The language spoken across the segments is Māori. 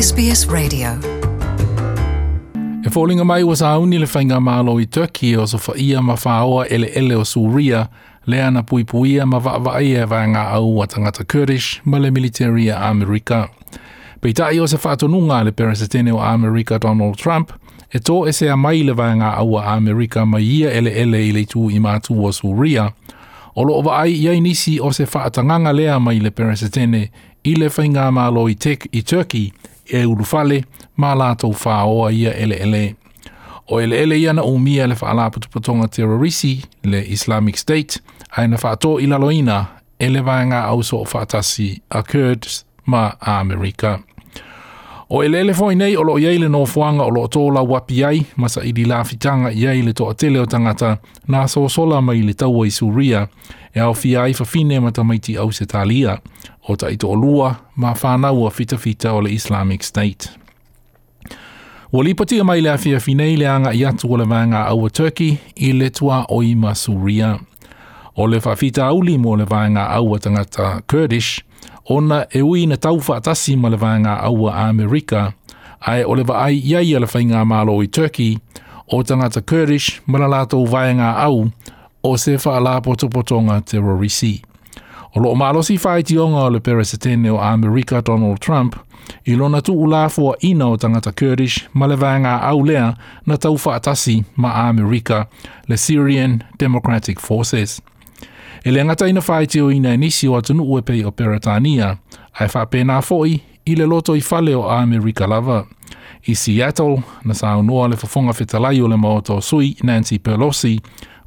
SBS Radio. E fōlinga mai wa sa auni le whainga mālo i Turkey o so wha ia ma whāoa ele ele o Suria, le ana pui puia ma wa wa ia wa ngā au wa tangata Kurdish ma le military a Amerika. Pei tai o se whātonunga le peresetene o Amerika Donald Trump, e tō e se a mai le wa au a Amerika ma ia ele ele i le tū i mātu o Suria, o loo wa ai iai nisi o se whātanganga lea mai le peresetene i le whainga mālo i tek i Turkey e ulu fale, ma lātou whāoa ia ele ele. O ele ele ia na umia le whaala putupatonga terrorisi le Islamic State, ai na whātō i laloina ele vāenga au so o whātasi a Kurds ma Amerika. O ele ele fōi nei o loo le no fuanga o loo tōla wapi ai, masa i di fitanga iei le toa tele o tangata, nā sōsola mai le taua i suria, e au fia ai fafine ma tamaiti au se talia, o ta ito olua ma whanau o fita fita o le Islamic State. O li pati mai le awhia whinei le anga i atu o le vanga au Turkey i le tua o i Masuria. O le whawhita auli mo le vanga aua tangata Kurdish, ona e ui na taufa atasi ma le vanga au Amerika, ai o le vaai iai ala whainga malo i Turkey, o tangata Kurdish, ma la lātou vanga au, o se wha la potopotonga terorisi. Terorisi. O lo maalosi whaiti o ngā le peres o Amerika Donald Trump, i lona tu ula fua ina o tangata Kurdish ma le vanga au lea na tau whaatasi ma Amerika le Syrian Democratic Forces. E le ngata ina whaiti o ina inisi o atunu ue pei o Peretania, ai whapena fo'i i le loto i fale o Amerika lava. I Seattle, na saunua le fafonga whetalai o le maoto sui Nancy Pelosi,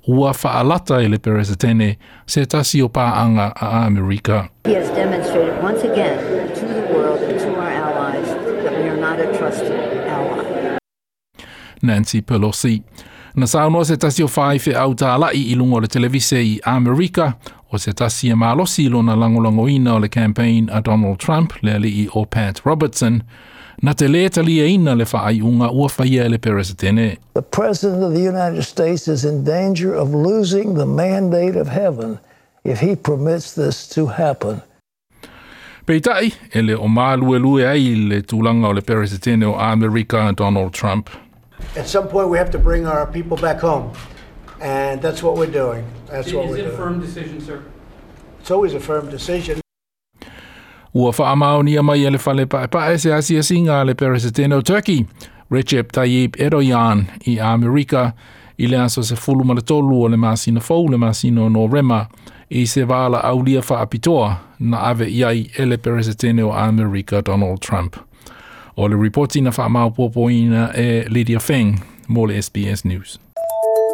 ua whaalata e le peresetene se tasi o pāanga a Amerika. He has demonstrated once again to the world and to our allies that we are not a trusted ally. Nancy Pelosi. Na saunua se tasi o whaife au tā lai i lungo le televise i Amerika o se tasi e mālosi lona langolangoina o le campaign a Donald Trump le ali i o Pat Robertson. na te lē talia ina le faaiʻuga ua faia e le peresetene The President of the United States is in danger of losing the mandate of heaven if he permits this to happen. Peitaʻi e le o māluelue ai le tulanga o le peresetene o Amerika Donald Trump. At some point we have to bring our people back home. And that's what we're doing. That's what is we're doing. Is a firm decision, sir? It's always a firm decision. amau ni ama yele fale pa pa se asia singa le presidente Turkey Recep Tayyip Erdogan i Amerika i le aso se fulu ma le tolu o le masina fau le masina no rema i se wala aulia fa apitoa na ave iai e le presidente o Amerika Donald Trump. O le na fa mau popoina e Lydia Feng mo le SBS News.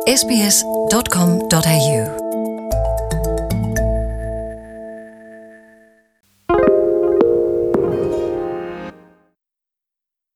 sbs.com.au